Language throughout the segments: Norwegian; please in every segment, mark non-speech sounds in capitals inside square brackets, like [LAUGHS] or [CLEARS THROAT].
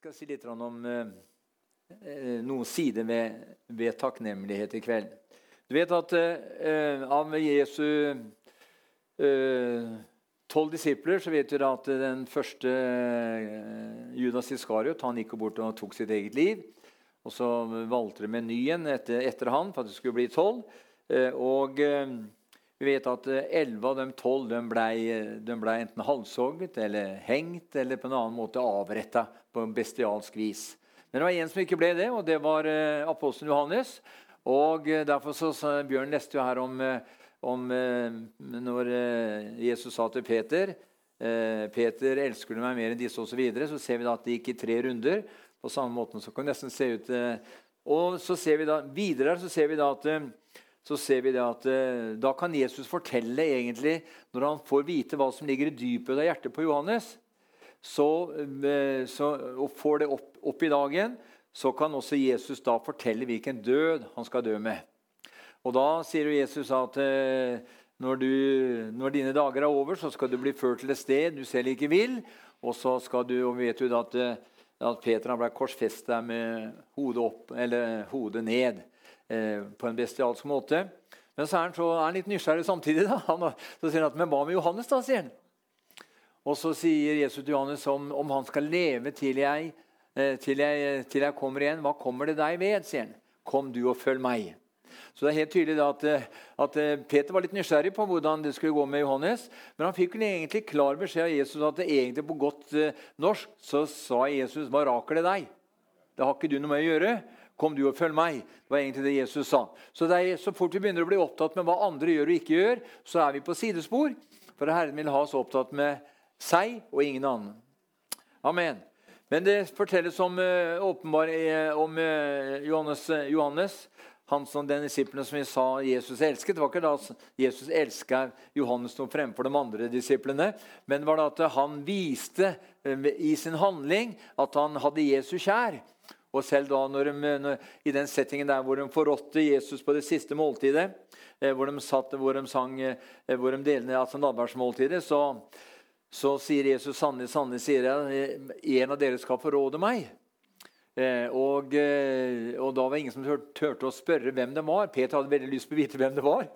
skal si litt om eh, eh, noen sider ved, ved, takknemlighet i kveld. Du vet at eh, av Jesu tolv disipler så vet du at den første Judas Iskariot han gikk bort og tok sitt eget liv. Og så valgte de med ny en etter, etter, han for at det skulle bli tolv. Og vi vet at elleve av de tolv ble, ble, enten halshogget eller hengt eller på en annen måte avretta på en bestialsk vis. Men det var en som ikke ble det, og det var eh, apostelen Johannes. Og eh, Derfor så, så Bjørn leste jo her om, eh, om når Jesus sa til Peter Peter, elsker du meg mer enn disse osv., så, videre, så ser vi da at det gikk i tre runder. På samme måte så kan det nesten se ut Og så ser vi da, videre så ser vi da at så ser vi det at eh, da kan Jesus fortelle, egentlig, når han får vite hva som ligger i dypet av hjertet på Johannes, så, eh, så, og får det opp, opp, i dagen, så kan også Jesus da fortelle hvilken død han skal dø med. Og Da sier jo Jesus at eh, når, du, når, dine dager er over, så skal du bli ført til et sted du selv ikke vil. Og så skal du, og vet du at, at Peter ble korsfesta med hodet opp, eller hodet ned. Eh, på en bestialsk måte. Men så er han, så, er han litt nysgjerrig samtidig. Da. Han, så sier han at, men hva med Johannes, da? sier han. Og så sier Jesus til Johannes om, om han skal leve til jeg, eh, til, jeg, til jeg, kommer igjen. Hva kommer det deg ved? sier han. Kom du og følg meg. Så det er helt tydelig at, eh, at, Peter var litt nysgjerrig på hvordan det skulle gå med Johannes. Men han fikk egentlig klar beskjed av Jesus at det egentlig på godt norsk så sa Jesus hva raker det deg? Det har ikke du noe med å gjøre. Kom du og følg meg. Det var egentlig det Jesus sa. Så, er, så fort vi begynner å bli opptatt med hva andre gjør og ikke gjør, så er vi på sidespor. For Herren vil ha oss opptatt med seg og ingen annen. Amen. Men det fortelles om, uh, om uh, Johannes, Johannes, han som den disiplen som vi sa Jesus elsket. Det var ikke da Jesus elska Johannes noe fremfor de andre disiplene, men det var da at han viste i sin handling at han hadde Jesus kjær. Og selv da når de, når, i den settingen der hvor de forrådte Jesus på det siste måltidet, eh, hvor de, satt, hvor de sang eh, hvor de delte altså nattverdsmåltidet, så, så sier Jesus sannelig, sannelig sier jeg, eh, en av dere skal forråde meg. Eh, og, eh, og, da var det ingen som turte å spørre hvem det var. Peter hadde veldig lyst på å vite hvem det var.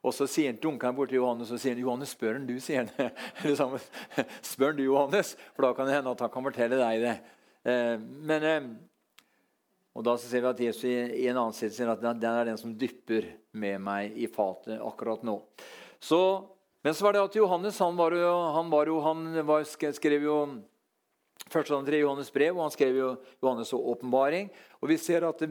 Og så sier han, dunker han bort til Johannes og sier han, Johannes, spør han du, sier han. [LAUGHS] spør han du, Johannes, for da kan det hende at han kan fortelle deg det. Eh, men og Da ser vi at Jesus i en annen side sier at den er den som dypper med meg i fatet akkurat nå. Så, men så var det at Johannes han, var jo, han, var jo, han var, skrev jo første og tre Johannes brev, og han skrev jo Johannes' åpenbaring. Og vi ser at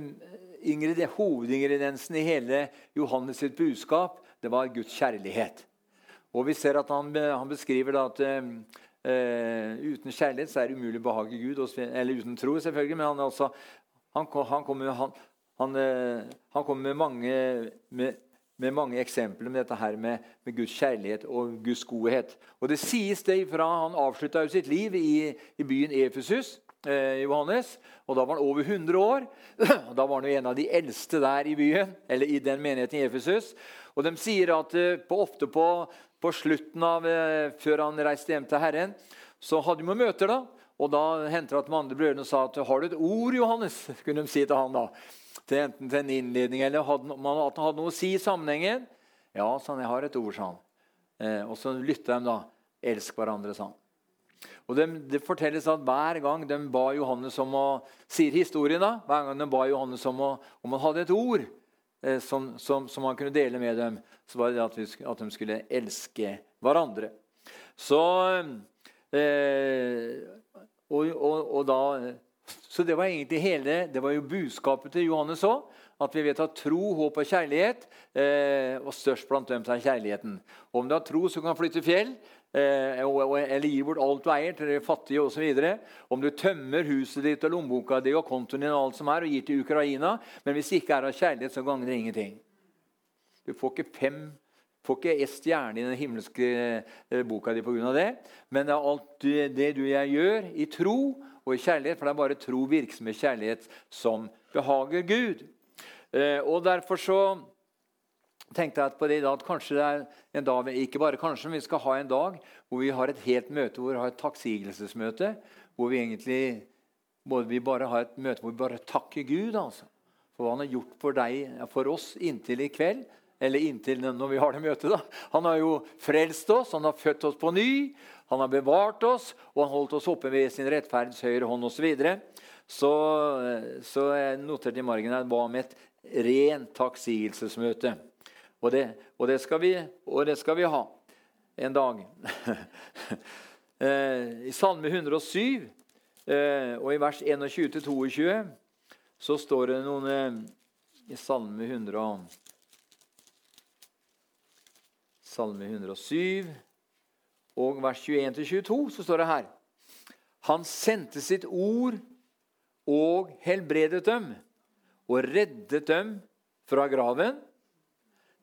hovedingrediensen i hele Johannes sitt budskap det var Guds kjærlighet. Og vi ser at han, han beskriver at uh, uten kjærlighet så er det umulig å behage Gud. Eller uten tro, selvfølgelig. Men han, altså, han, han kommer eh, han kom med, mange, med, med mange eksempler med dette her med, med, Guds kjærlighet og Guds godhet. Og Det sies det fra han avslutta sitt liv i, i byen Efesus. Eh, Johannes, og Da var han over 100 år. [CLEARS THROAT] Da var han jo en av de eldste der i byen, eller i den menigheten i Efesus. Og De sier at eh, på, ofte på, på slutten av, før han reiste hjem til Herren, så hadde de møter. da, og Da hendte det at de andre brødrene sa at har du et ord, Johannes? [LAUGHS] kunne de si til han da. Til enten til en innledning eller hadde, at han hadde noe å si i sammenhengen. Ja, sa han, jeg har et ord, sa han. Eh, og så lytta de da. Elsk hverandre, sa han. Og det, det, fortelles at Hver gang de ba Johannes om å sier historien da, hver gang de ba Johannes om, å, om han hadde et ord eh, som, som, som, han kunne dele med dem, så var det at, vi, at de skulle elske hverandre. Så eh, og, og, og da, så det var egentlig hele, det var jo budskapet til Johannes òg. At vi vet at tro, håp og kjærlighet eh, og størst blant dem er kjærligheten. Og om du har tro, så kan du flytte fjell. Eh, eller gi bort alt du eier til de fattige osv. Om du tømmer huset ditt og lommeboka di og kontoen din og alt som er, og gir til Ukraina. Men hvis det ikke er av kjærlighet, så gagner det ingenting. Du får ikke fem får ikke ei stjerne i den himmelske eh, boka di pga. det. Men det er alt det du og jeg gjør i tro og i kjærlighet, for det er bare tro, virksomhet, kjærlighet som behager Gud. Eh, og Derfor så tenkte jeg på det i dag, at kanskje det er en dag, ikke bare kanskje, men vi skal ha en dag hvor vi har et helt møte, hvor vi har et takksigelsesmøte. Hvor vi egentlig vi bare har et møte hvor vi bare takker Gud altså, for hva han har gjort for deg, for oss inntil i kveld. Eller inntil når vi har det møtet. da. Han har jo frelst oss, han har født oss på ny. Han har bevart oss, og han holdt oss oppe ved sin rettferds høyre hånd osv. Så, videre. så Så jeg noterte i margen at det var med et rent takksigelsesmøte. Og det, og, det vi, og det, skal vi, ha en dag. [LAUGHS] Eh, I Salme 107 eh, og i vers 21-22 så står det noen eh, I Salme 100 Salme 107 og vers 21-22 så står det her Han sendte sitt ord og helbredet dem og reddet dem fra graven.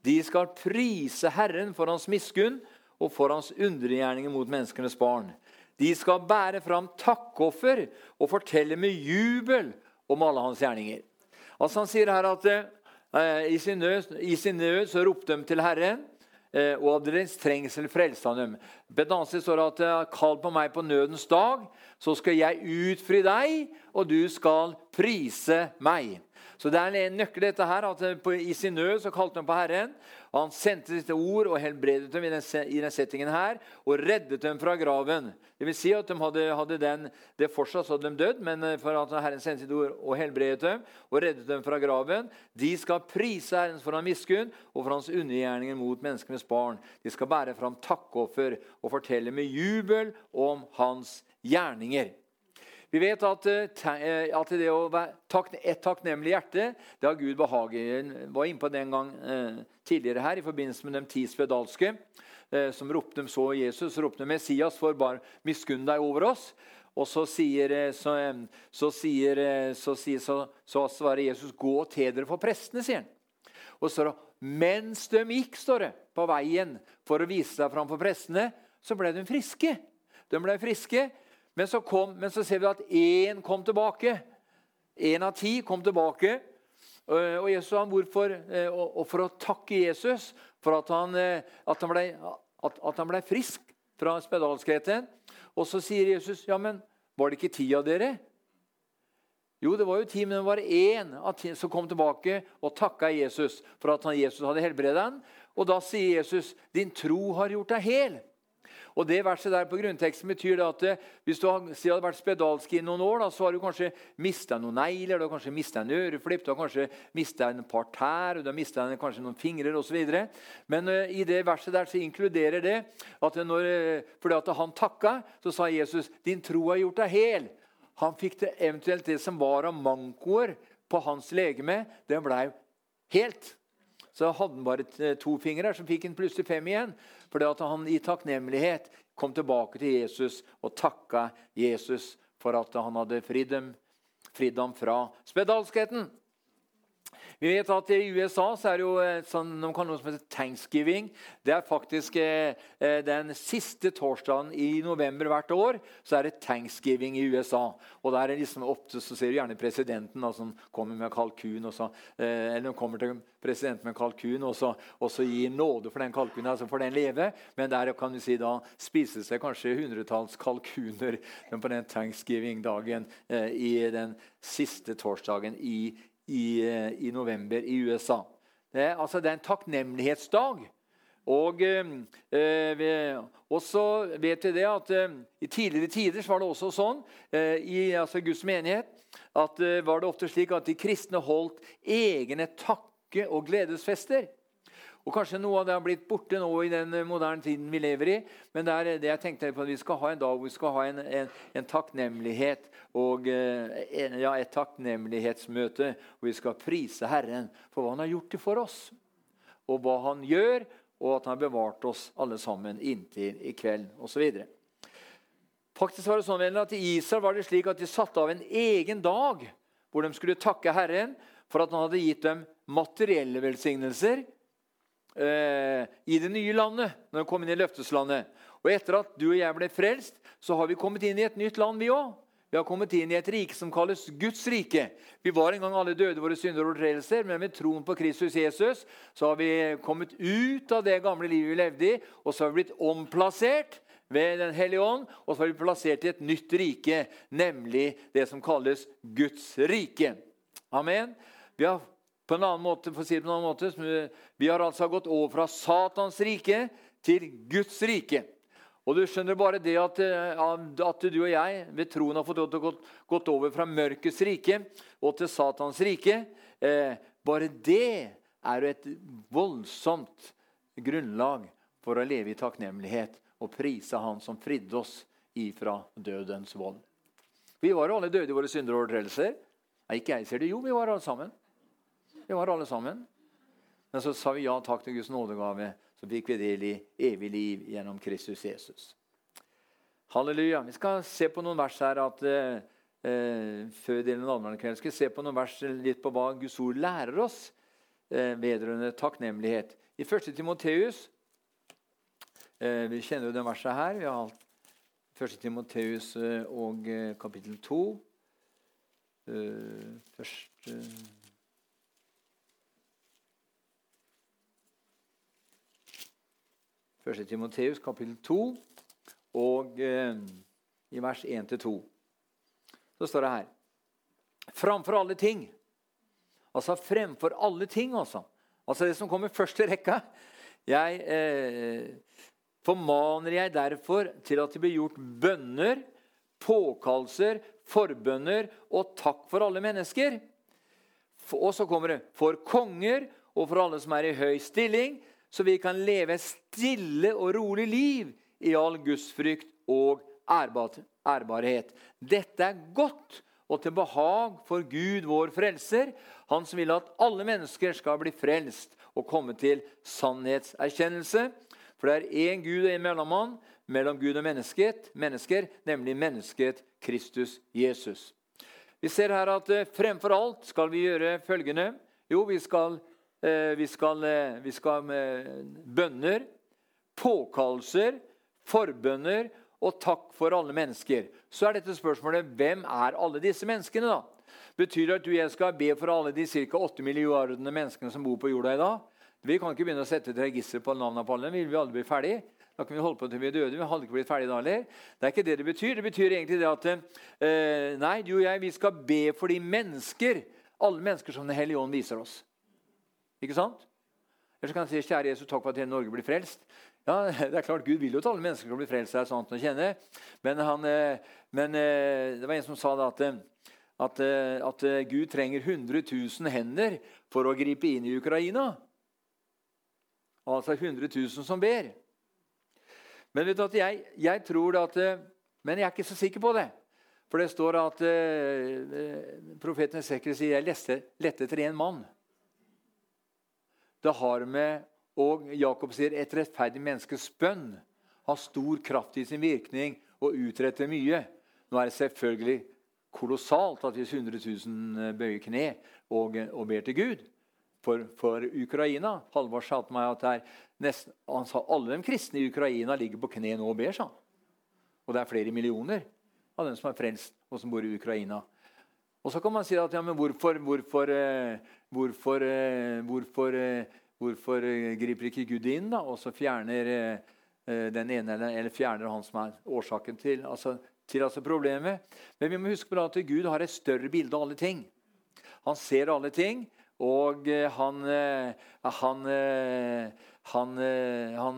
De skal prise Herren for hans miskunn og for hans undergjerninger mot menneskenes barn. De skal bære fram takkoffer og fortelle med jubel om alle hans gjerninger. Altså Han sier her at eh, i, sin nød, i sin nød så ropte de til Herren. Eh, og av deres trengsel frelste han dem. Bedanse står det at eh, kall på meg på nødens dag, så skal jeg utfri deg, og du skal prise meg. Så det er en nøkkel dette her, at eh, I sin nød så kalte han på Herren. Han sendte sitt ord og helbredet dem i den, i den settingen her, og reddet dem fra graven. Det vil si at de hadde, hadde den, det fortsatt så hadde de dødd, men eh, for at Herren sendte sitt ord og helbredet dem og reddet dem fra graven. De skal prise Herren for hans miskunn og for hans undergjerninger mot menneskenes barn. De skal bære fram takkoffer og fortelle med jubel om hans gjerninger. Vi vet at, eh, eh, at det å være et takknemlig hjerte det har Gud behag i. Var inne på det en gang eh, tidligere her i forbindelse med de ti spedalske som ropte så Jesus, ropte Messias, for bare miskunn deg over oss. Og så sier, så, så, sier, så, sier, så, så svarer Jesus, 'Gå te dere for prestene', sier han. Og så mens de gikk, står det, på veien for å vise seg fram for prestene, så ble de friske. De ble friske, men så, kom, men så ser vi at én kom tilbake. Én av ti kom tilbake. Og Jesus han hvorfor? Eh, og for å takke Jesus for at han, eh, at han, ble, at, at han ble, frisk fra spedalskheten. Og så sier Jesus, ja, men var det ikke ti av dere? Jo, det var jo ti, men det var én som kom tilbake og takka Jesus for at han, Jesus hadde helbredet ham. Og da sier Jesus, 'Din tro har gjort deg hel'. Og det verset der på grunnteksten betyr det at eh, hvis du hadde vært spedalsk i noen år, da, så har du kanskje mista noen negler, du har kanskje mista en øreflipp, du har kanskje mista en par tær, du har mista kanskje noen fingrer osv. Men uh, i det verset der så inkluderer det at når, uh, fordi at han takka, så sa Jesus din tro har gjort deg hel. Han fikk det eventuelt det som var av mankoer på hans legeme, det blei helt. Så hadde han bare to fingre, så fikk han plutselig fem igjen. Fordi at han i takknemlighet kom tilbake til Jesus og takka Jesus for at han hadde fridd dem, fridd dem fra spedalskheten. Vi vet at I USA så er det jo sånn, noe som heter thanksgiving. Det er faktisk eh, eh, Den siste torsdagen i november hvert år så er det thanksgiving i USA. Og der er liksom ofte så ser du gjerne presidenten da, som kommer med kalkun. Og eh, eller kommer til presidenten med kalkun og så, gir nåde for den kalkunen. altså for den leve. Men der kan du si da spises det kanskje hundretalls kalkuner på den thanksgiving-dagen eh, i den siste torsdagen i i, eh, i november i USA. Det er, altså, det er en takknemlighetsdag. Og, eh, og så vet vi det at eh, I tidligere tider var det også sånn eh, i altså Guds menighet at eh, var det ofte slik at de kristne holdt egne takke- og gledesfester. Og Kanskje noe av det har blitt borte nå i den moderne tiden vi lever i. Men det er det jeg tenkte på at vi skal ha en dag hvor vi skal ha en, en, en takknemlighet og eh, ja, et takknemlighetsmøte hvor vi skal prise Herren for hva Han har gjort for oss, og hva Han gjør, og at Han har bevart oss alle sammen inntil i kveld osv. Faktisk var det sånn at I Israel var det slik at de satte av en egen dag hvor de skulle takke Herren for at han hadde gitt dem materielle velsignelser Eh, i det nye landet, når vi kom inn i løfteslandet. Og etter at du og jeg ble frelst, så har vi kommet inn i et nytt land, vi òg. Vi har kommet inn i et rike som kalles Guds rike. Vi var en gang alle døde våre synder og overtredelser, men med troen på Kristus Jesus så har vi kommet ut av det gamle livet vi levde i, og så har vi blitt omplassert ved Den hellige ånd, og så har vi plassert i et nytt rike, nemlig det som kalles Guds rike. Amen. Vi har på en annen måte, for å si det på en annen måte, vi har altså gått over fra Satans rike til Guds rike. Og du skjønner bare det at, eh, at du og jeg ved troen har fått gått, gått over fra mørkets rike og til Satans rike. Eh, bare det er jo et voldsomt grunnlag for å leve i takknemlighet og prise Han som fridde oss ifra dødens vold. Vi var jo alle døde i våre synder og overtredelser. Ikke jeg, ser det. Jo, vi var alle sammen. Vi var alle sammen. Men så sa vi ja takk til Guds nådegave så fikk vi del i evig liv gjennom Kristus Jesus. Halleluja. Vi skal se på noen vers her at, eh, eh før delen av allmennkvelden skal vi se på noen vers litt på hva Guds ord lærer oss eh, vedrørende takknemlighet. I 1. Timoteus eh, Vi kjenner jo den verset her. Vi har 1. Timoteus eh, og eh, kapittel 2. Eh, første 1. Timoteus kapittel 2 og eh, i vers 1-2. Så står det her Framfor alle ting. Altså fremfor alle ting, altså. Altså det som kommer først i rekka. Jeg eh, formaner jeg derfor til at det blir gjort bønner, påkallelser, forbønner og takk for alle mennesker. Og så kommer det for konger og for alle som er i høy stilling, så vi kan leve et stille og rolig liv i all gudsfrykt og ærbarhet. Dette er godt og til behag for Gud, vår frelser, han som vil at alle mennesker skal bli frelst og komme til sannhetserkjennelse. For det er én Gud og en mellommann mellom Gud og mennesket, mennesker, nemlig mennesket Kristus Jesus. Vi ser her at eh, fremfor alt skal vi gjøre følgende. Jo, vi skal Eh, vi skal, eh, vi skal bønner, påkallelser, forbønner og takk for alle mennesker. Så er dette spørsmålet hvem er alle disse menneskene. da? Betyr det at du og jeg skal be for alle de ca. 8 milliardene menneskene som bor på jorda i dag? Vi kan ikke begynne å sette et register på navnene på alle. Vi vil aldri bli ferdig. Da kan vi holde på til vi er døde. Vi hadde ikke blitt ferdig da heller. Det er ikke det det betyr. Det betyr egentlig det at eh, nei, du og jeg vi skal be for de mennesker, alle mennesker som Den hellige ånd viser oss. Ikke sant? Eller så kan jeg si, kjære Jesus, takk for at hele Norge blir frelst. Ja, [LAUGHS] det er klart, Gud vil jo at alle mennesker skal bli frelst. det er sant å kjenne. Men, han, eh, men, eh, det var en som sa at, eh, at, at Gud trenger 100 000 hender for å gripe inn i Ukraina. Altså 100 000 som ber. Men vet du at jeg, jeg tror at Men jeg er ikke så sikker på det. For det står at profeten Sekre sier jeg lette, lette etter én mann. Det har med og Jakob sier et rettferdig menneskes bønn har stor kraft i sin virkning og utretter mye. Nå er det selvfølgelig kolossalt at hvis 100 000 eh, bøyer kne og, og ber til Gud for, for Ukraina Halvor sa til meg at nesten, han sa alle de kristne i Ukraina ligger på kne nå og ber. Sa. Og det er flere millioner av dem som er frelst og som bor i Ukraina. Og så kan man si at ja, men hvorfor, hvorfor, eh, hvorfor, eh, hvorfor, eh, hvorfor griper ikke Gud inn da, og så fjerner den ene eller, eller fjerner han som er årsaken til, altså, til altså problemet? Men vi må huske på at Gud har et større bilde av alle ting. Han ser alle ting, og han, han, han,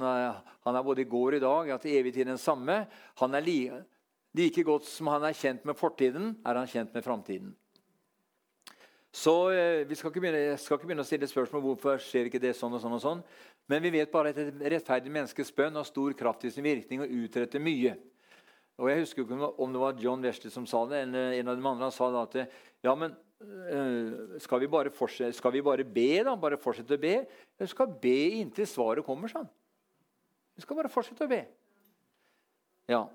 han, er både i går og i dag, at evig tid den samme. Han er like Like godt som han er kjent med fortiden, er han kjent med framtiden. Så eh, Vi skal ikke, begynne, skal ikke begynne å stille spørsmål hvorfor skjer ikke det sånn og sånn. og sånn. Men vi vet bare at et rettferdig menneskes bønn har stor kraft i sin virkning og utretter mye. Og Jeg husker ikke om det var John Wesley som sa det, eller en av de andre. Han sa da at ja, men øh, skal vi, bare skal vi bare be, da? Bare fortsette å be? Vi skal be inntil svaret kommer, sa han. Vi skal bare fortsette å be. Ja,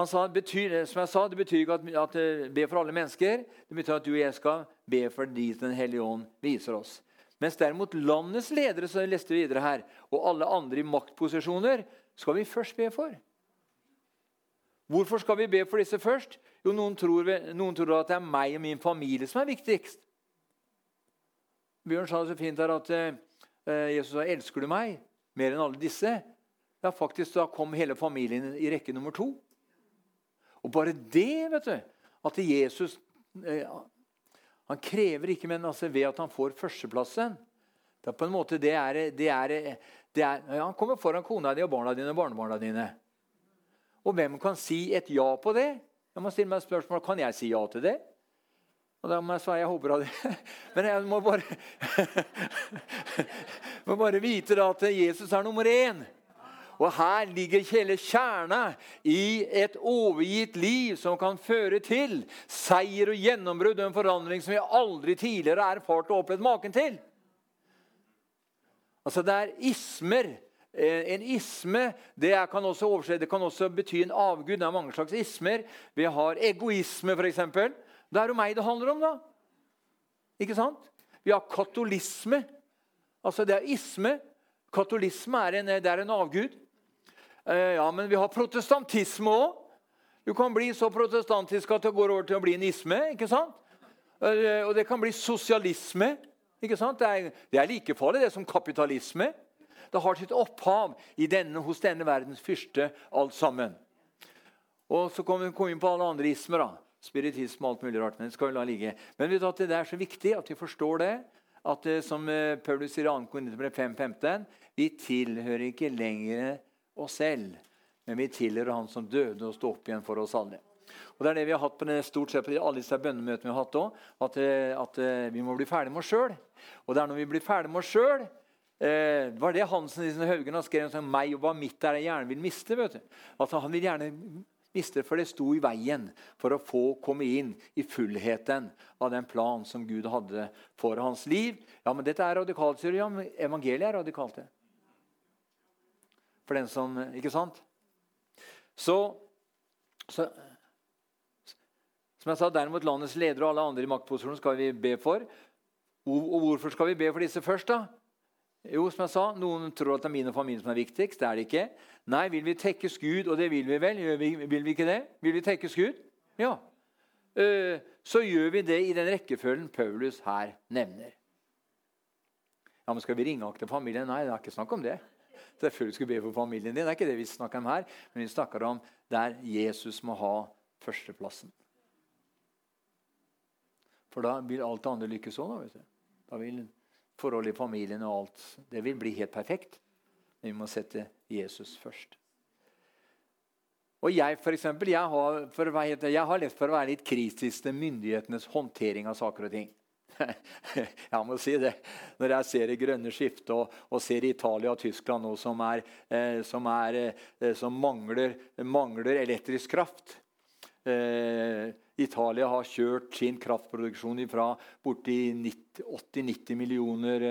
han sa, betyr, som jeg sa, Det betyr ikke at, at eh, be for alle mennesker. Det betyr at du og jeg skal be for de Den hellige ånd viser oss. Mens derimot landets ledere som jeg leste videre her, og alle andre i maktposisjoner skal vi først be for. Hvorfor skal vi be for disse først? Jo, Noen tror, noen tror at det er meg og min familie som er viktigst. Bjørn sa det så fint her at eh, Jesus sa 'Elsker du meg mer enn alle disse?' Ja, faktisk Da kom hele familien i rekke nummer to. Og bare det, vet du, at Jesus eh, Han krever ikke, men altså ved at han får førsteplassen det er på en måte, det er, det er, det er ja, Han kommer foran kona di og barna dine og barnebarna dine. Og hvem kan si et ja på det? Jeg må stille meg spørsmål, Kan jeg si ja til det? Og da må jeg svare jeg håper av det. [LAUGHS] Men jeg må bare, [LAUGHS] må bare vite da at Jesus er nummer én. Og her ligger hele kjerna i et overgitt liv som kan føre til seier og gjennombrudd en forandring som vi aldri tidligere har erfart og opplevd maken til. Altså Det er ismer. Eh, en isme det kan også overse, det kan også bety en avgud. Det er mange slags ismer. Vi har egoisme, f.eks. Det er jo meg det handler om, da. Ikke sant? Vi har katolisme. Altså Det er isme. Katolisme er en, er en avgud. Eh, ja, Men vi har protestantisme òg. Du kan bli så protestantisk at det går over til å bli en isme. ikke sant? Eh, og det kan bli sosialisme. ikke sant? Det er, det er like farlig det som kapitalisme. Det har sitt opphav denne, hos denne verdens fyrste, alt sammen. Og så kommer vi inn på alle andre ismer. da. Spiritisme og alt mulig rart. Men det skal vi la ligge. Men vet du at det er så viktig at vi forstår det. At som eh, Paulus sier i 2. Korinterbrev 5.15.: Vi tilhører ikke lenger oss selv, men vi tilhører Han som døde og sto opp igjen for oss alle. Og Det er det vi har hatt på det, stort sett på alle disse bønnemøtene vi har hatt òg. At, eh, at, eh, vi må bli ferdig med oss sjøl. Og det er når vi blir ferdig med oss sjøl eh, var det Hansen i Haugen har skrevet om meg og hva mitt er jeg gjerne vil miste. vet du. At han vil gjerne miste for det sto i veien for å få komme inn i fullheten av den plan som Gud hadde for hans liv. Ja, men dette er radikalt, sier du. Ja, men evangeliet er radikalt. det for den som Ikke sant? Så, så Som jeg sa, derimot landets ledere og alle andre i maktposisjonen skal vi be for. Og hvorfor skal vi be for disse først, da? Jo, som jeg sa, Noen tror at det er min og familien som er viktigst. Det er det ikke. Nei, vil vi tekkes Gud, og det vil vi vel? Vi, vil vi ikke det? Vil vi tekkes Gud? Ja. Uh, så gjør vi det i den rekkefølgen Paulus her nevner. Ja, men Skal vi ringe til familien? Nei, det er ikke snakk om det. Selvfølgelig skal du be for familien din. Det er ikke det vi snakker om her. Men vi snakker om der Jesus må ha førsteplassen. For da vil alt det andre lykkes òg. Da, vil forholdet i familien og alt det vil bli helt perfekt. Men vi må sette Jesus først. Og Jeg for eksempel, jeg har, for, jeg har lett for å være litt kritisk til myndighetenes håndtering av saker og ting. Jeg må si det. Når jeg ser det grønne skiftet og, og, ser Italia og Tyskland nå som, er, eh, som, er, eh, som mangler, mangler, elektrisk kraft eh, Italia har kjørt sin kraftproduksjon fra borti 80-90 millioner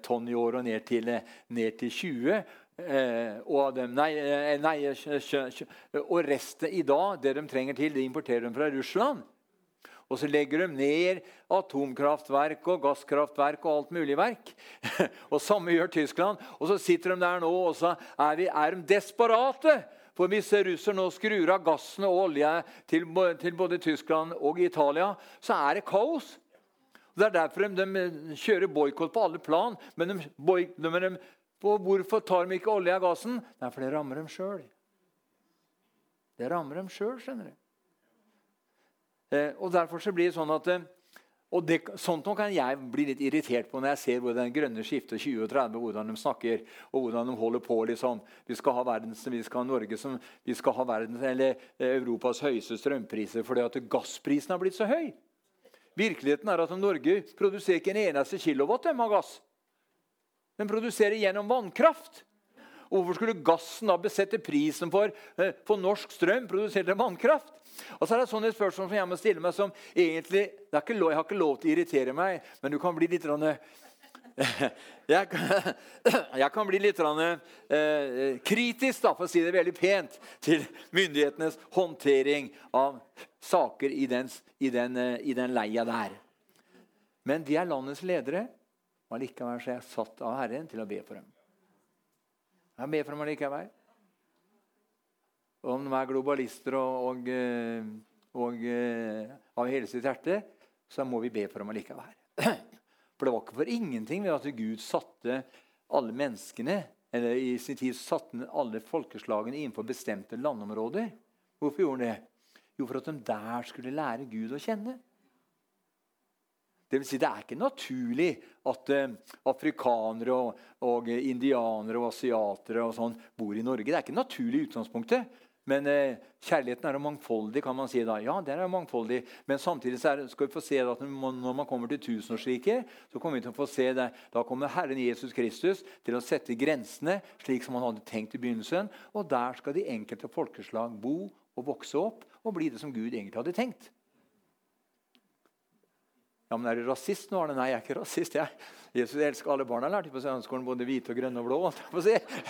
tonn i år og ned til, ned til 20. Eh, og, dem, nei, nei, kjø, kjø, og resten i dag, det de trenger til, det importerer de fra Russland. Og så legger de ned atomkraftverk og gasskraftverk og alt mulig verk. [LAUGHS] og Samme gjør Tyskland. Og så sitter de der nå og så er, vi, er de desperate. For hvis russerne nå skrur av gassen og olje til, til, både Tyskland og Italia, så er det kaos. Det er derfor de, de kjører boikott på alle plan. Men de, boy, de, hvorfor tar de ikke olje og gassen? Det er for det rammer dem sjøl. Det rammer dem sjøl, skjønner du. Eh, og derfor så blir det sånn at eh, og det, Sånt kan jeg bli litt irritert på når jeg ser hvordan grønne skiftet 20 og 30, hvordan de snakker og hvordan de holder på. liksom. Vi skal ha verdens, vi skal ha Norge som, vi skal ha verdens, eller eh, Europas høyeste strømpriser fordi at gassprisen har blitt så høy. Virkeligheten er at Norge produserer ikke en eneste kilowatt av gass. Den produserer gjennom vannkraft. Hvorfor skulle gassen da besette prisen for, for norsk strøm produsert av vannkraft? Og så er det sånne spørsmål som jeg må stille meg som egentlig lov, Jeg har ikke lov til å irritere meg, men du kan bli litt [LAUGHS] jeg kan, [LAUGHS] jeg kan bli litt eh, kritisk, da, for å si det veldig pent, til myndighetenes håndtering av saker i den, i den, eh, i den leia der. Men de er landets ledere. og Allikevel er jeg satt av Herren til å be for dem. Jeg ber for dem allikevel om de er globalister og, og, eh, og, og eh, hele sitt hjerte, så må vi be for dem allikevel. [CLEARS THROAT] For det var ikke for ingenting ved at Gud satte alle menneskene eller I sin tid satte alle folkeslagene innenfor bestemte landområder. Hvorfor gjorde han det? Jo, for at de der skulle lære Gud å kjenne. Det, vil si, det er ikke naturlig at uh, afrikanere og, og, indianere og asiatere og sånn bor i Norge. Det er ikke naturlig i utgangspunktet. Men eh, kjærligheten er jo mangfoldig, kan man si. da. Ja, den er mangfoldig. Men samtidig er, skal vi få se at når man kommer til tusenårsriket, så kommer vi til å få se det. Da kommer Herren Jesus Kristus til å sette grensene slik som han hadde tenkt i begynnelsen. Og der skal de enkelte folkeslag bo og vokse opp og bli det som Gud egentlig hadde tenkt. Ja, men Er du rasist nå? Arne? Nei, jeg er ikke rasist. jeg. Jesus elsker alle barna. lærte på søndagsskolen både hvite, og grønne og blå. [LAUGHS]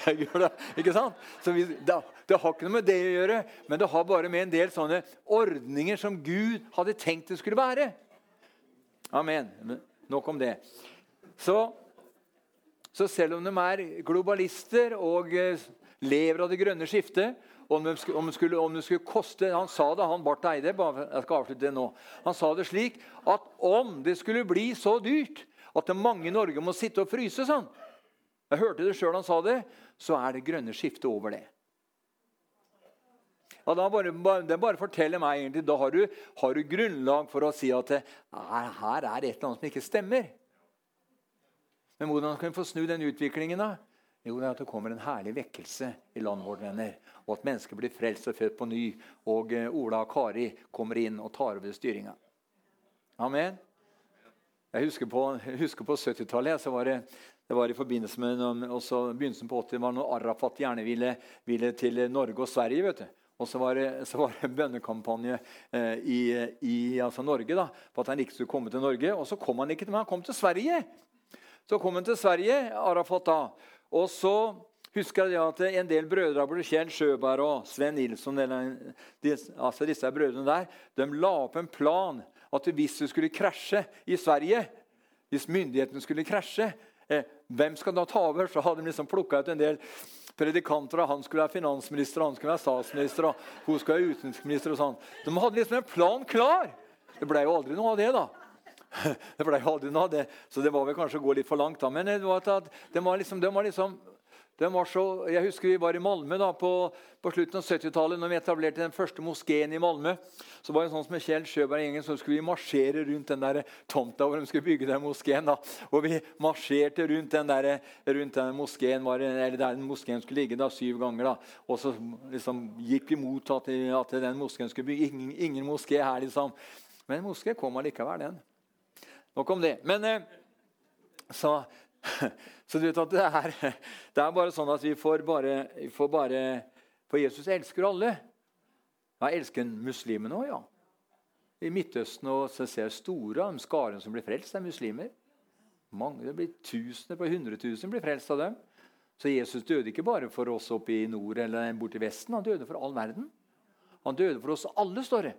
Jeg gjør det, ikke sant? Vi, det, det, har ikke noe med det å gjøre, men det har bare med en del sånne ordninger som Gud hadde tenkt det skulle være. Amen. Nok om det. Så, så selv om de er globalister og eh, lever av det grønne skiftet, om det, skulle, skulle, skulle, koste Han sa det, han Barth Eide. jeg skal avslutte det nå, Han sa det slik at om det skulle bli så dyrt at det mange i Norge må sitte og fryse sånn Jeg hørte det sjøl han sa det. Så er det grønne skiftet over det. Ja, bare, det bare forteller meg egentlig, Da har du, har du, grunnlag for å si at det, her er et eller annet som ikke stemmer. Men hvordan kan vi få snu den utviklingen? da? Jo, det er at det kommer en herlig vekkelse i landet vårt. venner. Og at mennesker blir frelst og født på ny. Og eh, Ola og Kari kommer inn og tar over styringa. Amen. Jeg husker på, på 70-tallet så var det, det var i forbindelse med også begynnelsen på 80 var når Arafat gjerne ville, ville, til Norge og Sverige. vet du. Og så var det, så var det bønnekampanje eh, i, i altså Norge da, på at han ikke skulle komme til Norge. Og så kom han ikke til meg, han kom til Sverige. Så kom han til Sverige, Arafat da. Og så husker jeg at en del brødre av Kjell Sjøberg og Sven Nilsson altså disse brødrene der, de la opp en plan at hvis det skulle krasje i Sverige, hvis myndighetene skulle krasje, eh, hvem skal da ta over? Så hadde de liksom plukka ut en del predikanter. og Han skulle være finansminister, han skulle være statsminister, og hun skulle være utenriksminister. og sånn. De hadde liksom en plan klar. Det ble jo aldri noe av det, da. [LAUGHS] Det ble aldri noe av det, Så det var vel kanskje å gå litt for langt. da. Men det var at de var liksom, de var liksom så, jeg husker Vi var i Malmö på, på slutten av 70-tallet. når vi etablerte den første moskeen i Malmö. Så var det sånn som Kjell Sjøberg gjengen, så skulle vi marsjere rundt den der tomta hvor de skulle bygge den moskeen. da. Og vi marsjerte rundt den, der, rundt den moskeen var, eller der den moskeen skulle ligge da, syv ganger. da. Og så liksom, gikk vi mot at, at den moskeen skulle bygge. Ingen, ingen moské her, liksom. Men en moské kom allikevel, den. Nok om det. Men eh, så [LAUGHS] Så du vet at det er, det er bare sånn at vi får bare, får bare For Jesus elsker alle. Ja, elsker muslimene òg, ja. I Midtøsten og så ser jeg store av skaren som blir frelst, er muslimer. Mange, det blir Tusener på hundretusen blir frelst av dem. Så Jesus døde ikke bare for oss oppe i nord eller borte i Vesten. Han døde for all verden. Han døde for oss alle, står det,